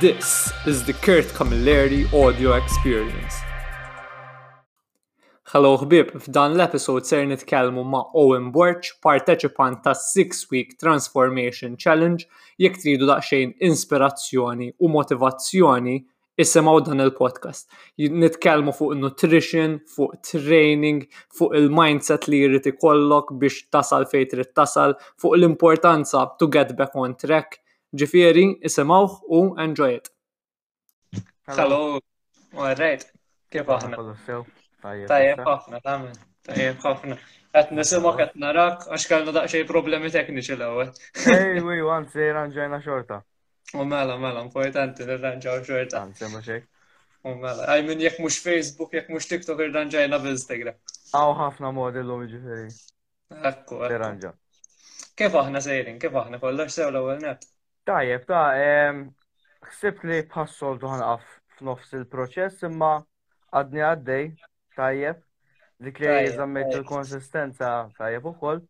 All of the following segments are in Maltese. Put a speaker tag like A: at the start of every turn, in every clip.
A: This is the Kurt Camilleri audio experience. Hello ħbib, f'dan l-episode ser nitkellmu ma' Owen Borch, parteċipant ta' 6 Week Transformation Challenge, jekk tridu daqsxejn inspirazzjoni u motivazzjoni isimgħu dan il-podcast. Nitkellmu fuq nutrition, fuq training, fuq il-mindset li jrid ikollok biex tasal fejn trid tasal, fuq l-importanza to get back on track. Ġifieri, isimgħuh u enjoy it. Hello. All right. Kif aħna? Tajjeb ħafna, tamen. Tajjeb ħafna. Qed nisimgħu qed narak għax kellna daqsxejn problemi tekniċi l-ewwel.
B: Ej, wi, għanzi ranġajna xorta.
A: U mela, mela, importanti nirranġaw xorta.
B: Anzi, ma xejk.
A: U mela, għaj minn jek mux Facebook, jek mux TikTok irranġajna b'Instagram.
B: Għaw ħafna modi l-lum ġifiri.
A: Ekku, Irranġa. Kif aħna sejrin, kif aħna kollox sew l-ewel net?
B: Tajjeb, ta' xsib li bħassol duħan għaf f'nofs il-proċess imma għadni għaddej, tajjeb, dik li jizammet il-konsistenza tajjeb u koll.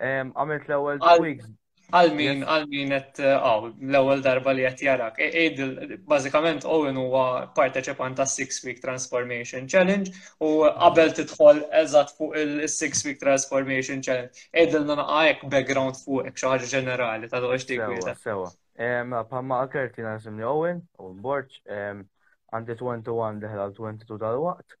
B: Għamilt l-ewwel tweaks.
A: Għal min, għal min qed għaw, eh, l-ewwel darba li qed jarak. E, e, bażikament Owen huwa parteċipant ta' Six Week Transformation Challenge u qabel tidħol eżatt fuq il-Six Week Transformation Challenge. Ejdilna naqajek background fuq hekk xi ħaġa ġenerali ta' doqx dik.
B: Sewa. Pamma għakerti nasimni Owen, Owen Borċ, għandi 21 deħla 22 tal-waqt.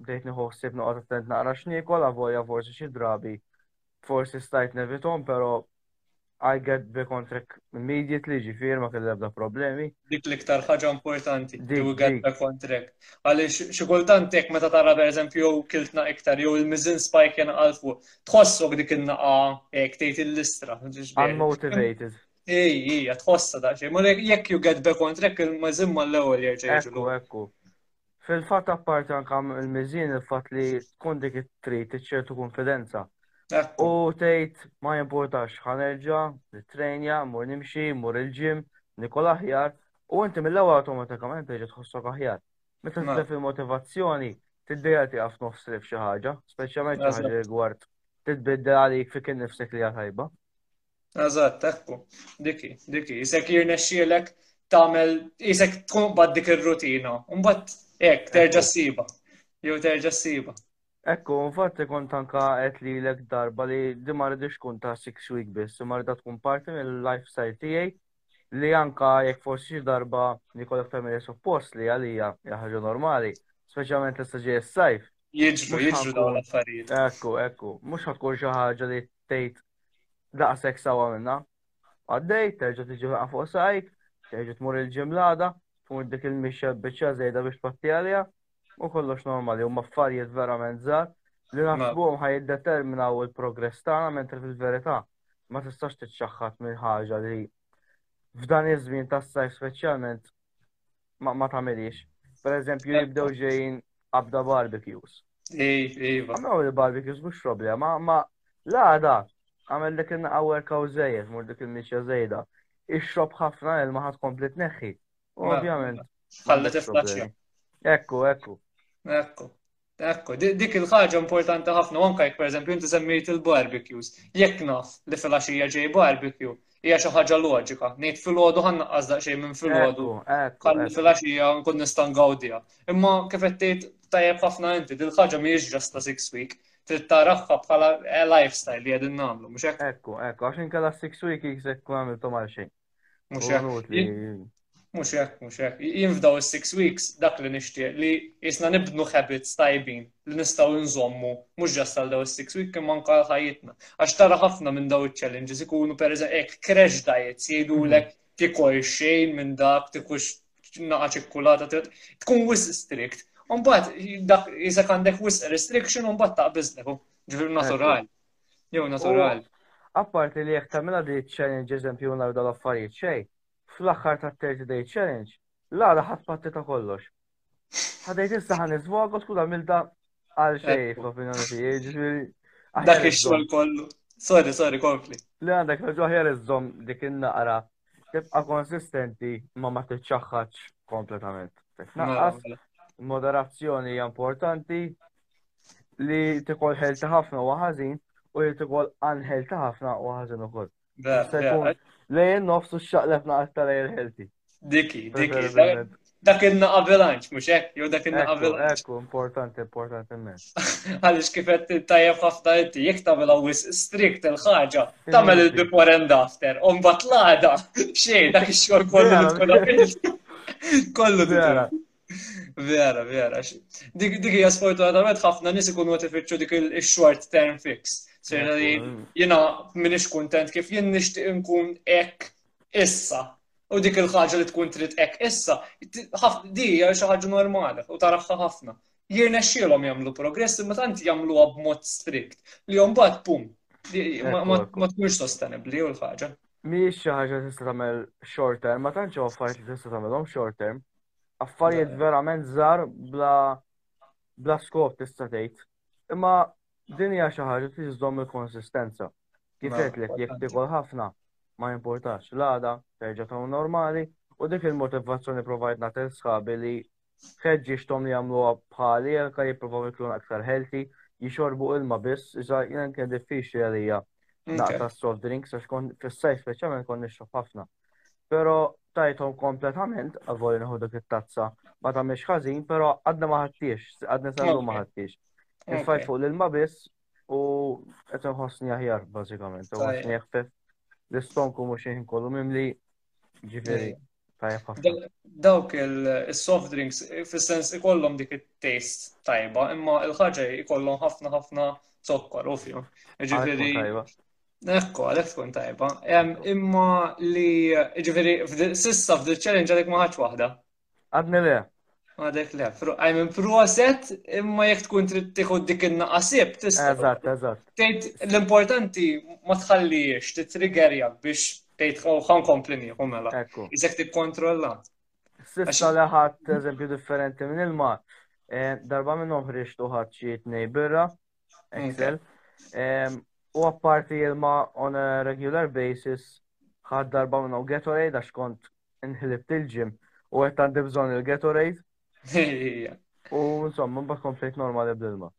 B: bdejt nieħu ħsieb noqgħod attent naqra x'niekol, avolja forsi xi drabi. Forsi stajt nevitom, però I get the contract immediately ġifir ma kelli ebda problemi.
A: Dik l-iktar ħaġa importanti, you get the contract. Għalix xikultant jek meta tara per eżempju jew kiltna iktar jew il-mizin spike jena għalfu, tħossok dik il-naqa jek tejt il-listra.
B: Unmotivated.
A: Ej, ej, tħossa daċi. Ma jek you get the contract il-mizin ma l-ewel
B: jirġa. Ekku, ekku. Fil-fatt apparti anke l-miżien il-fatt li tkun dik trid iċ-ċertu kunfidenza. U tgħid ma jimpurtax ħanerġa' nittrejnja, mmur nimxi, mmur il-ġim, nikol aħjar, u inti mill-ewwel awtomatikament terġa' tħossok aħjar. Meta tibda fil-motivazzjoni, tiddeja tieqaf nofs trif xi ħaġa, speċjalment xi ħaġa rigward titbiddel għalik fik innifsek li hija tajba.
A: Eżatt, ekku. Diki, diki. Isek jirnexxielek tagħmel isek tkun bad dik ir-rutina. Mbagħad hekk terġa' ssiba. Jew terġa' ssiba.
B: Ekku, infatti kont anka qed li l darba li di ma rridx tkun ta' six week biss, ma rridha tkun parti mill-lifestyle tiegħi li anka jekk forsi xi darba li kollok tagħmel suppost li għalija ħaġa normali, speċjalment l ġej s-sajf.
A: Jiġru, jiġru dawn l-affarijiet.
B: Ekku, ekku, mhux ħatkun xi ħaġa li tgħid daqshekk sawa minna. Għaddej, terġa' tiġi waqa' fuq sajk, terġa' tmur il-ġimlada, tmur dik il-mixja biċċa żejda biex tpatti għaliha, u kollox normali, huma affarijiet verament żgħar li naħsbuhom ħa jiddeterminaw il-progress tagħna mentri fil-verità ma tistax tiċċaħħad minn ħaġa li f'dan iż-żmien tas-sajf speċjalment ma tagħmilix. Per eżempju, jibdew ġejjin abda barbecues.
A: Ej, ej, va.
B: Għamlu il-barbecues mhux problema, ma l-għada għamel dik in-naqa workout żejjed, mur dik il-miċja żejda. Ixrob ħafna ilma ħadd kompli tneħħi. Ovvjament.
A: Ħallet il-flaxxa.
B: Ekku, ekku.
A: Ekku. Ekku, dik il-ħaġa importanti ħafna, anka jek per eżempju inti semmejt il-barbecues, jekk naf li fil-axija ġej barbecue, hija xi ħaġa loġika. Ngħid filgħodu ħanna qasdaq xejn minn filgħodu. Ħalli fil-axija nkun nista' ngawdija. Imma kif qed tgħid tajjeb ħafna inti, din ħaġa mhijiex ġasta six week, trid taraħħa bħala eh, lifestyle li qegħdin nagħmlu, mhux hekk?
B: Ekku, ekku, għax inkella six week jekk għamiltu mal xejn.
A: Mhux hekk. Mhux hekk, mhux hekk. Jien f'daw is-six weeks dak li nixtieq li jisna nibnu habits tajbin li nistgħu nżommu mhux ġast għal daw is-six week imma anke ħajjitna. Għax tara ħafna minn daw iċ-challenges ikunu pereżempju hekk crash diets jgħidulek mhm. tikol xejn minn dak tikux naqa ċikkulata tkun wis strict. Umbat, dak jizak għandek wis restriction, umbat ta' bizdek, ġifir naturali. Jew natural.
B: Apparti li jekk tagħmilha di challenge eżempju nhar dal-affarijiet xej, fl-aħħar ta' 30 day challenge, l-għala ħadd patti ta' kollox. Ħadejt issa ħan iżvogot tkun għamilta għal xej fl-opinjoni tiegħi, ġifieri.
A: Dak ix-xogħol kollu. Sorry, sorry, kompli.
B: Li għandek raġu ħjar iżżomm dik in-naqra tibqa' konsistenti ma ma tiċċaħħaġ kompletament. Naqqas, moderazzjoni hija importanti, li tikol ħelta ħafna u ħażin u li tikol anħelta ħafna u ħażin ukoll. Lejn nofs u xaqlefna aktar lejn ħelti.
A: Diki, diki, dak il-naqa bilanċ, mux ek, jow dak il-naqa bilanċ.
B: Ekku, importanti, importanti men.
A: Għalix kifet tajjeb ħafna inti, jek tamil għawis strikt il-ħagġa, tamil il-before and after, un bat l-għada, xej, dak il-xol kollu tkun Kollu tkun. Vera, vera. Dik dik hija sfortunatament ħafna nies ikunu qed ifittxu dik il-short term fix. Sejna li jiena minix kuntent kif jien nixtieq nkun hekk issa. U dik il-ħaġa li tkun trid hekk issa, di hija xi ħaġa normali u taraħħa ħafna. Jirna xielhom jagħmlu progress imma tant jagħmluha b'mod strikt li jom bad pum ma tkunx sostenibbli u l-ħaġa.
B: Mhijiex xi ħaġa tista' tagħmel short term, ma tantx affarijiet li tista' tagħmelhom short term. Affarijiet verament żgħar bla bla skop tista' tgħid. Imma din hija xi ħaġa li żżomm il-konsistenza. Kif mela, qedlek jekk tikol ħafna ma jimpurtax l-għada terġa' ta' normali u dik il-motivazzjoni provajt nagħtel sħabi li ħeġġiex tom li jagħmluha bħali għalka jipprovaw iklu aktar healthy, jixorbu ilma biss, iżda jien kien diffiċli għalija naqta soft drinks għax kon fis-sajf speċjalment kon nixrob ħafna. Pero tajthom kompletament, għavoli nħu dak it-tazza, ma tamiex ħażin, pero għadna ma ħattiex, għadna sallu ma ħattiex. Nifaj fuq l-ilma biss u qed nħossni aħjar bażikament, nħossni jaħfef l-istonku mhux xejn kollu mimli ġifieri
A: Dawk il-soft drinks fis-sens ikollhom dik it-taste tajba, imma il-ħaġa ikollhom ħafna ħafna zokkor u fihom. Ġifieri Ekku, għalek tkun tajba. Imma li, ġifiri, sissa f'dil challenge għalek maħħaċ wahda.
B: Għadni le.
A: Għadek le. Għaj minn proset, imma jek tkun trid tiħu dik il-naqasib,
B: tista. Eżatt, eżatt.
A: Tejt, l-importanti ma tħallijiex, t-triggerja biex tejt għan kompli nieħu mela. Ekku. Iżek t-kontrolla.
B: Sissa li ħadd eżempju differenti minn il-mat. Eh, darba minn uħriġ tuħat xi tnejbirra, Excel. U apparti ilma on a regular basis, ħad darba minnu Gatorade għax kont nħilibt il-ġim u għet għandi bżon il-Gatorade. U insomma, mbagħad konflitt normali bl-ilma.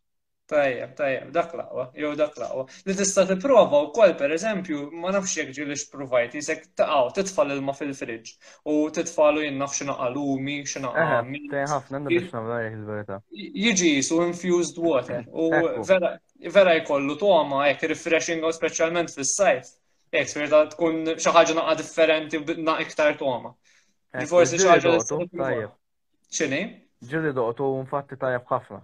A: Tajjeb, tajjeb, dak laqwa, jew dak laqwa. Li tista' tipprova wkoll pereżempju, ma nafx jekk ġieli x'provajt, jisek taqgħu titfal ilma fil-friġġ u titfalu jien naf xi naqa' lumi, xi
B: naqa' min. Tejn ħafna għandha biex nagħmlu għalih il-verità.
A: Jiġi jisu infused water u vera vera jkollu togħma hekk refreshing u speċjalment fis-sajf. Hekk sfirta tkun xi ħaġa naqa' differenti naq iktar togħma. Forsi xi ħaġa li
B: X'inhi? Ġilli doqtu infatti tajjeb ħafna.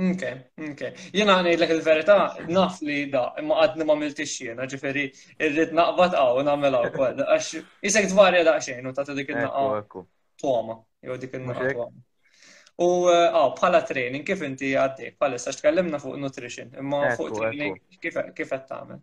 A: Ok, ok. Jena ngħidlek il-verità, naf li da, imma għadni ma miltix jiena, ġifieri irrid naqbad hawn nagħmel wkoll. Għax isek tvarja daqsxejn u ta' dik il-naqgħa toma, jew dik il-naqgħa toma. U għaw, eh, bħala training, kif inti għaddej, bħalissa x'tkellimna fuq nutrition, imma fuq training kif qed tagħmel?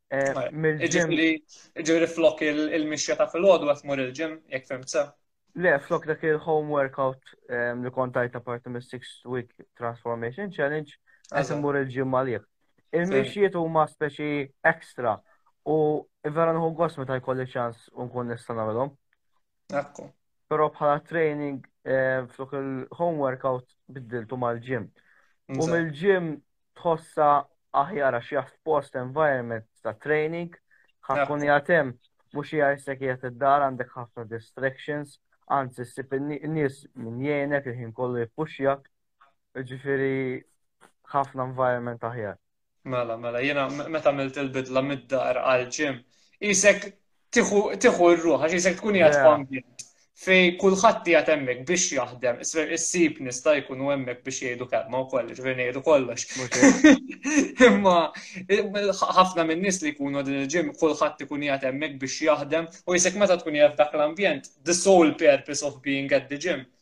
B: Eh, Ġiri flok
A: il-mixja ta' fil-ħodu għat mur il-ġim, jek fim tsa?
B: Le, flok dak il-home workout eh, li kontajt apparti mis 6 week transformation challenge, għat mur il-ġim għalik. Il-mixjiet huma speċi ekstra u vera nħu għos meta jkolli ċans unkun nista' nagħmelhom.
A: Ekku.
B: Però bħala training eh, flok il-home workout biddiltu mal-ġim. U mill-ġim tħossa aħjar għax jaf post environment ta' training, ħakkun jatem, mux jgħajsek jgħat id-dar għandek ħafna distractions, għanzi s-sip n-nis minn jgħinek il-ħin kollu jippuxjak, ġifiri ħafna environment aħjar.
A: Mela, mela, jiena meta għamilt il-bidla mid-dar għal ġim, jisek tiħu r-ruħ, għax jisek tkun jgħat f'ambjent fej kullħat jgħat emmek biex jaħdem, isfer issib nista' jkunu emmek biex jgħidu kelma u kollox, ġveri jgħidu kollox. Imma ħafna minn nis li jkunu din il-ġim, kullħat ikun jgħat emmek biex jaħdem, u jisek meta tkun jgħat dak l-ambjent, the sole purpose of being at the gym,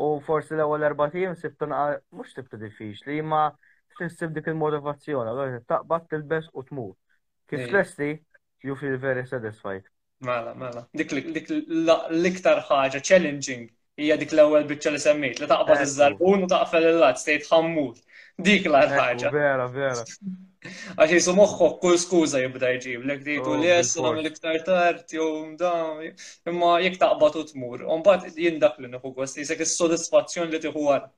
A: U
B: forsi l-ewwel erba' tim sibtu naqa' mhux sibtu diffiċli, imma tissib dik il-motivazzjoni, allura taqbad tilbes u tmur. Kif lesti, you feel very satisfied.
A: Mela, mela. Dik l-iktar ħaġa challenging hija dik l-ewwel biċċa li semmejt, li taqbad iż-żarbun u taqfel il-lazz, tgħid ħammur. Dik la ħaġa.
B: Vera, vera.
A: Għax jisu moħħok kull skuza jibda jġib, l dejtu oh, li jessna mill-iktar tard, jew da, imma jek taqbatu u tmur. Umbat jindak li nħu għost, jisek il-sodisfazzjon li tiħu għar.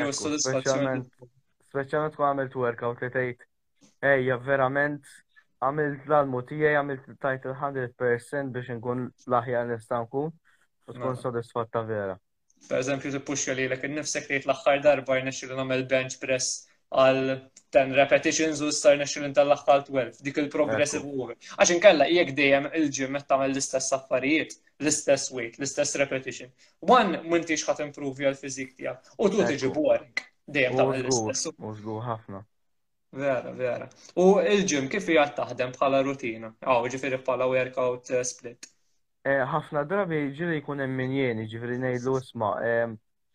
A: Jew sodisfazzjon.
B: Speċjalment kwa għamilt workout li tgħid, ejja verament għamilt l-almu tiegħi għamilt tajt il-100% biex nkun l-aħjar nista' nkun u tkun mela. sodisfatta vera.
A: pereżempju tippuxja lilek innifsek tgħid l-aħħar darba rnexxieli nagħmel bench press għal 10 repetitions u issa rnexxieli ntellaq għal 12 dik il-progressive move. Għax inkella jekk dejjem il-ġim qed tagħmel l-istess affarijiet, l-istess weight, l-istess repetition. One m'intix ħadd improvi għal fiżik tiegħek u tu tiġi boring dejjem tagħmel l-istess.
B: Użgu ħafna.
A: Vera, vera. U il-ġim kif jgħat taħdem bħala rutina? Aw, ġifiri bħala workout eh, split.
B: Eh, ħafna drabi jiġri li jkun hemm min jien, jiġifieri ngħidlu isma' eh,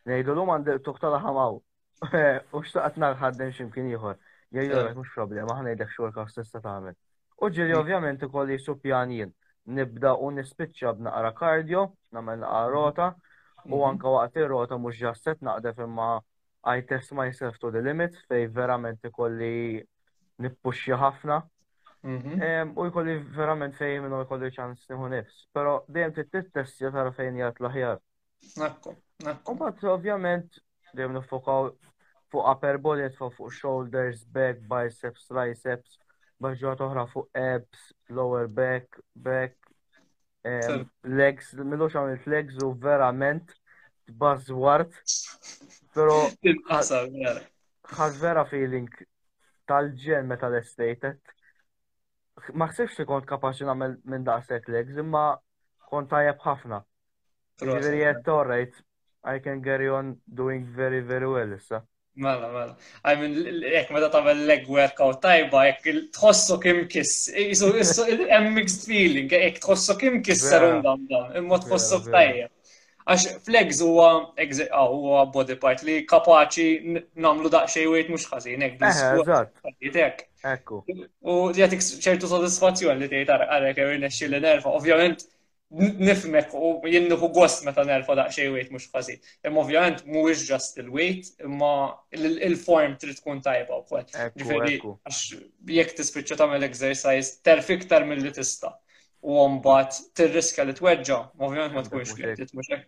B: ngħidlu lum għandi tuk tal-ħamaw. Eh, u xtaqt nar ħaddem x'imkien ieħor. Jgħidlek mhux problema, ħa ngħidlek xogħol kaf tista' tagħmel. U ġieli mm. ovvjament ikolli supjan jien. Nibda u nispiċċa b'naqra kardjo, nagħmel naqra rota, u mm-hmm. anka waqt ir-rota mhux ġasset naqdef imma I test myself to the limit fej verament ikolli nippuxja ħafna. Mhm. U jkolli verament fej minnu jkolli ċans nieħu nifs. Pero dejjem trid tittestja tara fejn jgħat l-aħjar.
A: Nakku, nakku.
B: Mbagħad ovvjament dejjem nifokaw fuq upper body, fuq shoulders, back, biceps, triceps, baġġuħat oħra fuq abs, lower back, back, Flex, milux għam il-flex u verament tbażwart. Pero. Ħad vera feeling tal-ġen meta l-estated. Ma xsibx li kont kapaxi namel minn daqsek legs, imma kont tajab ħafna. Ġiviri jett, alright, I can carry on doing very, very well issa.
A: Mela, mela. I mean, jek meta tagħmel leg workout tajba, jek tħossu kim kiss, jisu hemm mixed feeling, jek tħossu kim kiss serum dan dan, imma tħossu tajja. Għax flegs huwa ah, huwa body part li kapaċi namlu daqsxejn wejt mhux ħażin hekk.
B: Eżatt. Ekku.
A: U jagħtik ċertu sodisfazzjon li tgħid għalhekk irnexxi li nerfa. Ovvjament nifmek u jinniħu gost meta nerfa daqxej wejt mux fazi. Imma ovvjament mhuwiex ġast il-wejt, imma il-form trid tkun tajba wkoll. Ġifieri għax jekk tispiċċa tagħmel exercise terf iktar milli tista' u mbagħad tirriska li tweġġa, ovvjament ma tkunx li titmuxek.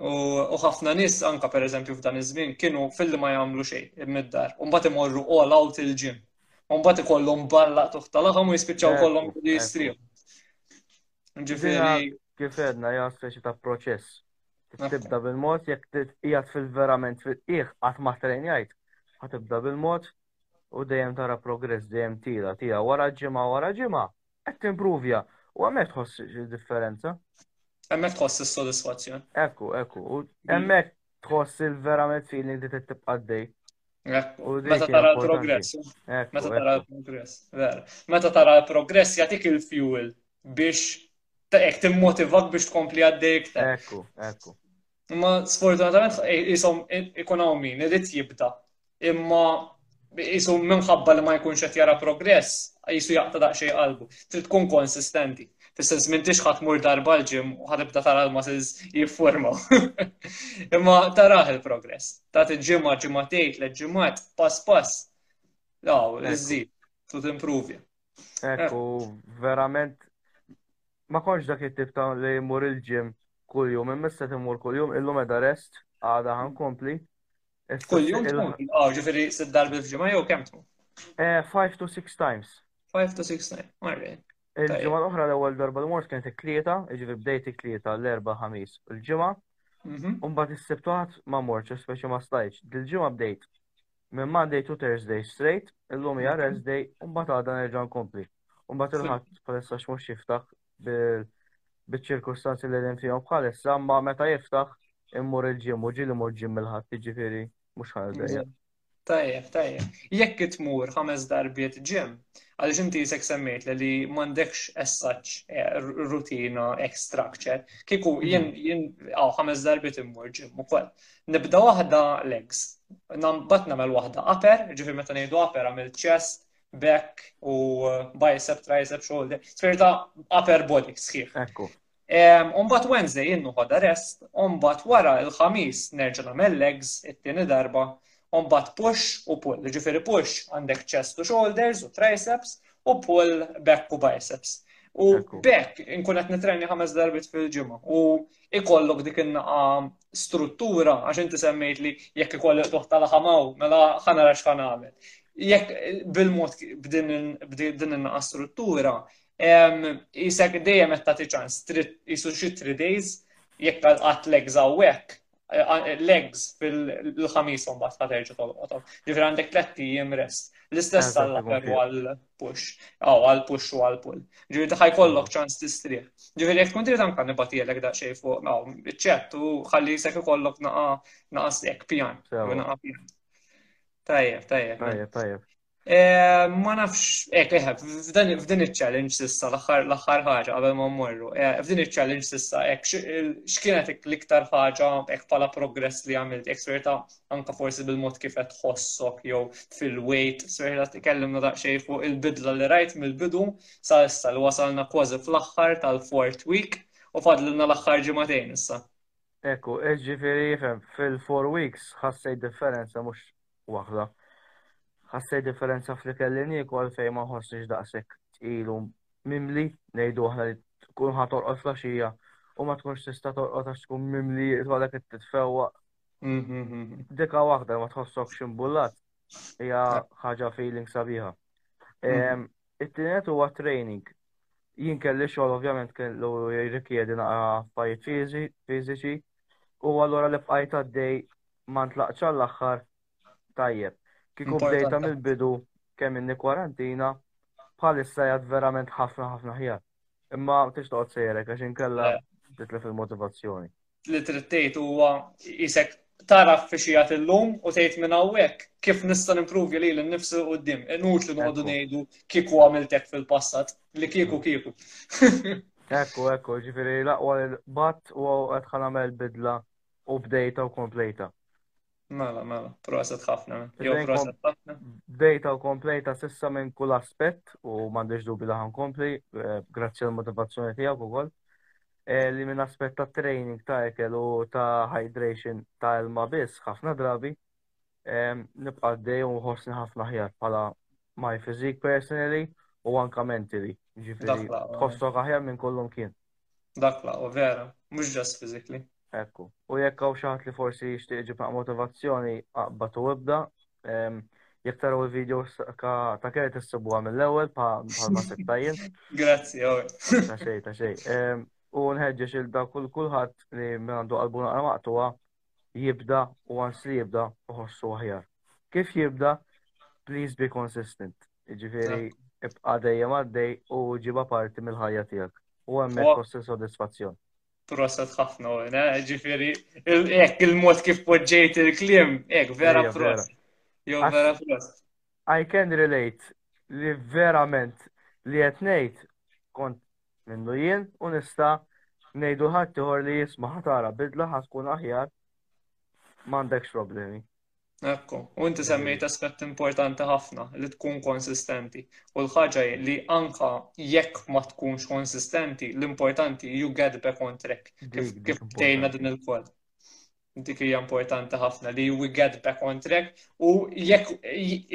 A: U ħafna nies anka pereżempju f'dan iż-żmien kienu filli ma jagħmlu xejn mid-dar, u mbagħad imorru all out il-ġim. U mbagħad ikollhom balla tuħ tal-aħam u jispiċċaw kollhom li jistrieħu.
B: Ġifieri. Kif edna hija speċi ta' proċess. Tibda bil-mod jekk qiegħed fil-verament fil-qiegħ qatt ma trenjajt. Ħatibda bil-mod u dejjem tara progress dejjem tira tira wara ġimgħa wara ġimgħa Qed timpruvja u hemmhekk tħoss id-differenza.
A: Hemmhekk tħoss is-sodisfazzjon.
B: Ekku, ekku. Mm. Hemmhekk tħoss il-verament feeling li tibqa' dej.
A: Meta tara l-progress. Meta tara l-progress. Meta tara l-progress jagħtik il-fuel biex tek timmotivak biex tkompli għaddej iktar.
B: Ekku, ekku.
A: Imma sfortunatament jisom ikun hawn min irid jibda. Imma jisom minħabba li ma jkunx qed jara progress, jisu jaqta' daqsxejn qalbu. Trid tkun konsistenti. Fis-sens minn tix ħadd mur darba l-ġim u ħatibda tara l-muscles jiffurmaw. Imma taraħ il-progress. Ta' ġimgħa ġimgħatejn tliet ġimgħat pass pass. Law, iżżid, tu timpruvja.
B: Ekku, verament, ma konx dak it-tip ta' li jmur il-ġim kull-jum, immissa timur kull-jum, illum edha rest, għada għan kompli.
A: Kull-jum tmur, oh, ġifiri s-darbi f'ġimma jew kem tmur?
B: 5 eh, to 6 times.
A: 5 to 6 times, marri.
B: Il-ġimma l-oħra l-ewwel darba l mort kienet it-tlieta, ġifiri bdejt it-tlieta l-erba ħamis il-ġimma.
A: Mhm.
B: Umbat is-sebtuħat ma morċ, speċi ma stajċ. Dil-ġimma bdejt Minn Monday to Thursday straight, illum hija rest day, u mbagħad għadha nerġa' nkompli. U mbagħad il-ħadd bħalissa x'mhux jiftaħ biċ-ċirkustanzi li hemm fihom bħalissa, ma meta jiftaħ immur il-ġim u ġieli mur ġim mill-ħadd jiġifieri mhux ħadd dejja.
A: Tajjeb, tajjeb. Jekk tmur ħames darbiet ġim, għaliex inti jisek semmejt li m'għandekx essaċ eh, rutina ek structure, kieku jien ħames darbiet immur ġim ukoll. Nibda waħda legs, bat namel waħda upper, ġifir meta ngħidu upper għamil chest, back u bicep, tricep, shoulder, ġifir ta' upper body sħiħ.
B: Ekku.
A: Umbat Wednesday jinnu ħoda rest, umbat wara il-ħamis nerġa namel legs, it-tini darba, umbat push u pull, ġifir push għandek chest u shoulders u triceps, u pull back u biceps. U bekk inkun qed nitrenni ħames darbit fil-ġimgħa u ikollok dik in-naqa struttura, għax inti semmejt li jekk ikolli tuħ tal-ħamaw, mela ħana rax ħan għamil. Jekk bil-mod b'din il-naqa struttura, jisek dejjem qed tagħti ċans, jisu xi three days, jekk għat legs għawek, legs fil-ħamis mbagħad ħaterġa' tolqotom. Ġifier għandek tliet jiem rest. L-istess għall-aħħar push, aw għal push u għal pull. Ġifieri ħaj kollok ċans tistrieħ. Ġifieri jekk tkun trid anke nibatielek daqsxejn fuq aw iċċett u ħalli jisek ikollok naqa naqa stek pjan. Naqa pjan. Tajjeb, tajjeb.
B: Tajjeb, tajjeb.
A: Eh, ma nafx, ek, eh, eħe, eh, f'din il-challenge sissa, l-axar ħaġa, għabel ma morru, f'din il-challenge sissa, ek, xkienet l-iktar ħaġa, ek, pala progress li għamilt, ek, sverta, anka forsi bil-mod kif qed tħossok jew fil-wejt, sejra tkellimna daqsxejn fuq il-bidla li rajt mill-bidu sa issa li wasalna kważi fl-aħħar tal-Fort Week u fadlilna l-aħħar ġimagħtejn issa.
B: Ekku, ġifieri fem, fil-four weeks ħassejt differenza mhux waħda. Ħassejt differenza f'li kelli niekol fejn ma ħossix daqshekk tqil u mimli ngħidu aħna li tkun ħatorqod flaxija u ma tkunx tista' torqod għax tkun mimli jitwalek
A: it-titfewwa
B: Dika waħda ma tħossok ximbullat, hija ħaġa feeling sabiħa.
A: Mm.
B: It-tienet huwa training. Jien kelli xogħol ovvjament kellu jirrikjedi naqa' affarijiet fiżiċi u allura li bqajt għaddej ma ntlaqx għall-aħħar tajjeb. Kieku bdejta mill-bidu kemm inni kwarantina bħalissa jgħad verament ħafna ħafna ħjar. Imma tix toqgħod sejrek għax inkella titlef il-motivazzjoni.
A: li trid tgħid huwa isek taraf fi xi jagħti llum u tgħid minn hawnhekk kif nista' nimprovja lil innifsi quddiem. Inut li noqogħdu ngħidu kieku għamiltek fil-passat li kieku kieku.
B: Ekku, ekku, ġifieri laqwa l-batt u qed ħanamel bidla u bdejta u komplejta.
A: Mela, mela, proset ħafna. Jew proset ħafna.
B: Bdejta u komplejta sissa minn kull aspett u m'għandix dubi li kompli, eh, grazzi għal motivazzjoni tiegħek ukoll. Eh, li minn aspett ta' training ta' ekel u ta' hydration ta' ilma biss ħafna drabi eh, nibqa' dej u ħossni ħafna ħjar bħala my physique personally u anka mentally. Ġifieri tħossok aħjar minn kollum kien.
A: Dak la, u vera, mhux ġast physically.
B: Ekku. U jekk hawn xi ħadd li forsi jixtieq iġib naq motivazzjoni aqbad u ibda. Ehm, jekk taraw il-video ta' kelli tissibuha mill-ewwel bħal ma settajjen.
A: Grazzi, għaw.
B: Ta' xej, ta' xej. Ehm, u nħeġġeġ il-da kulħadd li minn għandu qalbu naqra maqtuha jibda u once li jibda uħossu aħjar. Kif jibda, please be consistent. Ġifiri, ibqa dejjem għaddej u ġiba parti mill-ħajja tijak. U għemmek kossi soddisfazzjon.
A: Proset ħafna u għena, ġifiri, ek il-mod kif podġejt il-klim, ek vera prost. Jo vera prost.
B: I can relate li verament li qed ngħid kont minnu jien u nista' ngħidu ħaddieħor li jisma' ħa tara bidla ħa tkun aħjar m'għandekx problemi.
A: Ekku, u inti semmejt aspett importanti ħafna li tkun konsistenti. U l-ħaġa li anka jekk ma tkunx konsistenti, l-importanti you get back on track. Kif tejna din il-kol. dik hija importanti ħafna li we get back on track u jekk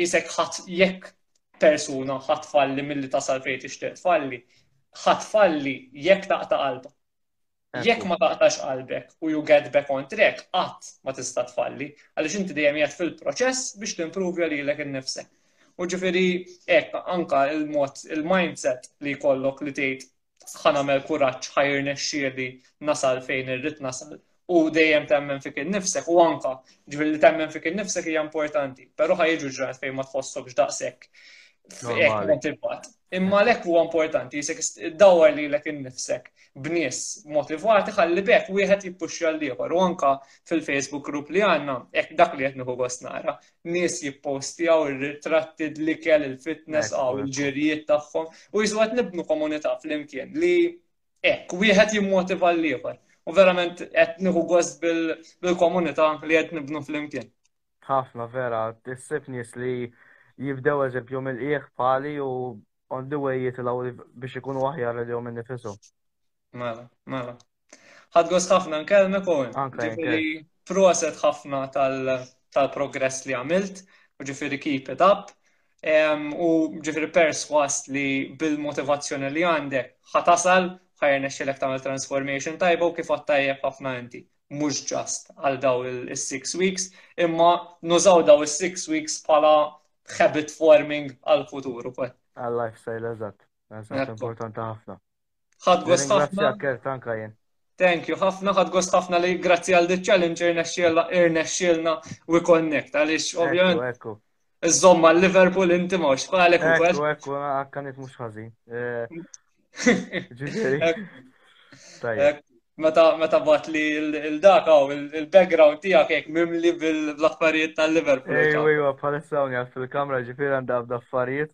A: isek ħadd jekk persuna ħadd falli milli tasal fejn tixtieq tfalli, ħadd falli jekk taqta' qalba. Jekk ma taqtax qalbek u you get back on track, qatt ma tista' tfalli, għaliex inti dejjem jgħid fil-proċess biex timprovja lilek innifsek. U ġifieri hekk anka il-mod il-mindset li jkollok li tgħid ħa nagħmel kuraġġ ħa jirnexxieli nasal fejn irrid nasal u dejjem temmen fik innifsek u anka ġifieri li temmen fik innifsek hija importanti, però ħa jiġu ġrat fejn ma tħossokx daqshekk f'hekk motivat. Imma lek huwa importanti jisek dawar li lek innifsek b'nies motivati ħalli bekk wieħed jippuxxa l-ieħor u anka fil-Facebook group li għandna hekk dak li qed nieħu gost nara nies jippostjaw ir-ritratti l-ikel, il-fitness, għaw il-ġirjiet tagħhom u jiżwed nibnu komunità flimkien li hekk wieħed jimmotiva l-ieħor. U verament qed nieħu gost bil-komunità li qed nibnu flimkien.
B: Ħafna vera, tissib nies li jibdew eżempju mill-qieħ pali u on the way jitilgħu biex ikunu aħjar li jom innifishom.
A: Mela, mela. Ħad gost ħafna nkellmek u ġifieri proset ħafna tal-progress li għamilt u ġifieri keep it up. U ġifieri perswas li bil-motivazzjoni li għandek ħatasal ħajr nexxilek tagħmel transformation tajba u kif tajjeb ħafna inti. Mhux ġast għal daw il-six weeks, imma nużaw daw is-six weeks bħala habit forming għal-futur ukoll.
B: Għal-lifestyle, eżatt. Eżatt, importanti ħafna.
A: Ħadd gost ħafna.
B: Nirringrazzjak Kert anka jien.
A: Thank you ħafna, ħadd gost ħafna li grazzi għal di challenge irnexxielna we connect għaliex ovvjament.
B: Ekku, ekku.
A: Iżomma l-Liverpool inti ma xfalek u
B: kwel. Ekku, ekku, għakkanit mhux ħażin. Eh, ġifieri.
A: Tajjeb meta meta bat li l-daka u il-background tiegħek hekk mimli bil-affarijiet tal-Liverpool.
B: Ej, ej, bħalissa hawn fil-kamra ġifier għandha b'daffarijiet.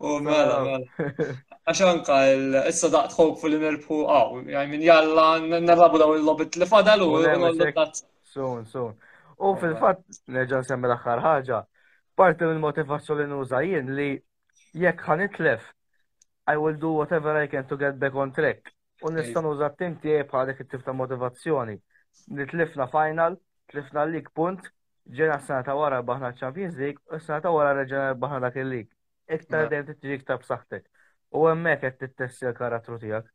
A: U mela, mela. Għax anka issa daqt hopefully nirbħu għaw. Jgħaj minn jalla narrabu daw il-lobit li fadal u
B: Sun, sun. U fil-fat, neġan semmi l-axħar ħaġa, parti minn motivazzjoni nuża jien li jekk ħanitlef, I will do whatever I can to get back on track. U nista' nuża t-tim tiegħi bħal dik it-tif ta' motivazzjoni. Nitlifna final, tlifna lik punt, Ġena s-sena ta' wara baħna Champions League u s-sena ta' wara reġena baħna dak il-lig. Iktar mela. dejjem tiġi iktar b'saħħtek. U hemmhekk qed tittessi l-karattru tiegħek.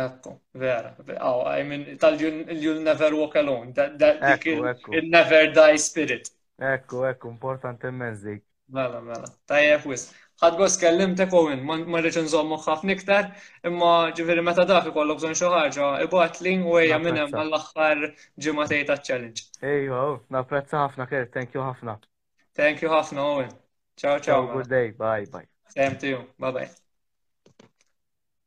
A: Ekku, vera. Oh, I mean, tal-you'll never walk alone. Dak il-never die spirit.
B: Ekku, ekku, importanti immens dik.
A: Mela, mela. Tajjeb wis. Ħadd gost kellimtek Owen, ma ma rridx inżommok ħafna iktar, imma ġifieri meta dak ikollok bżonn xi ħaġa, ibgħat li u ejja minn hemm Napprezza. għall-aħħar ġimagħtej taċ-challenge.
B: Ejwa, oh, napprezza ħafna Kurt, thank you ħafna.
A: Thank you ħafna Owen. Ciao Ciao, ciao.
B: good day, bye, bye.
A: Same to you. Bye bye.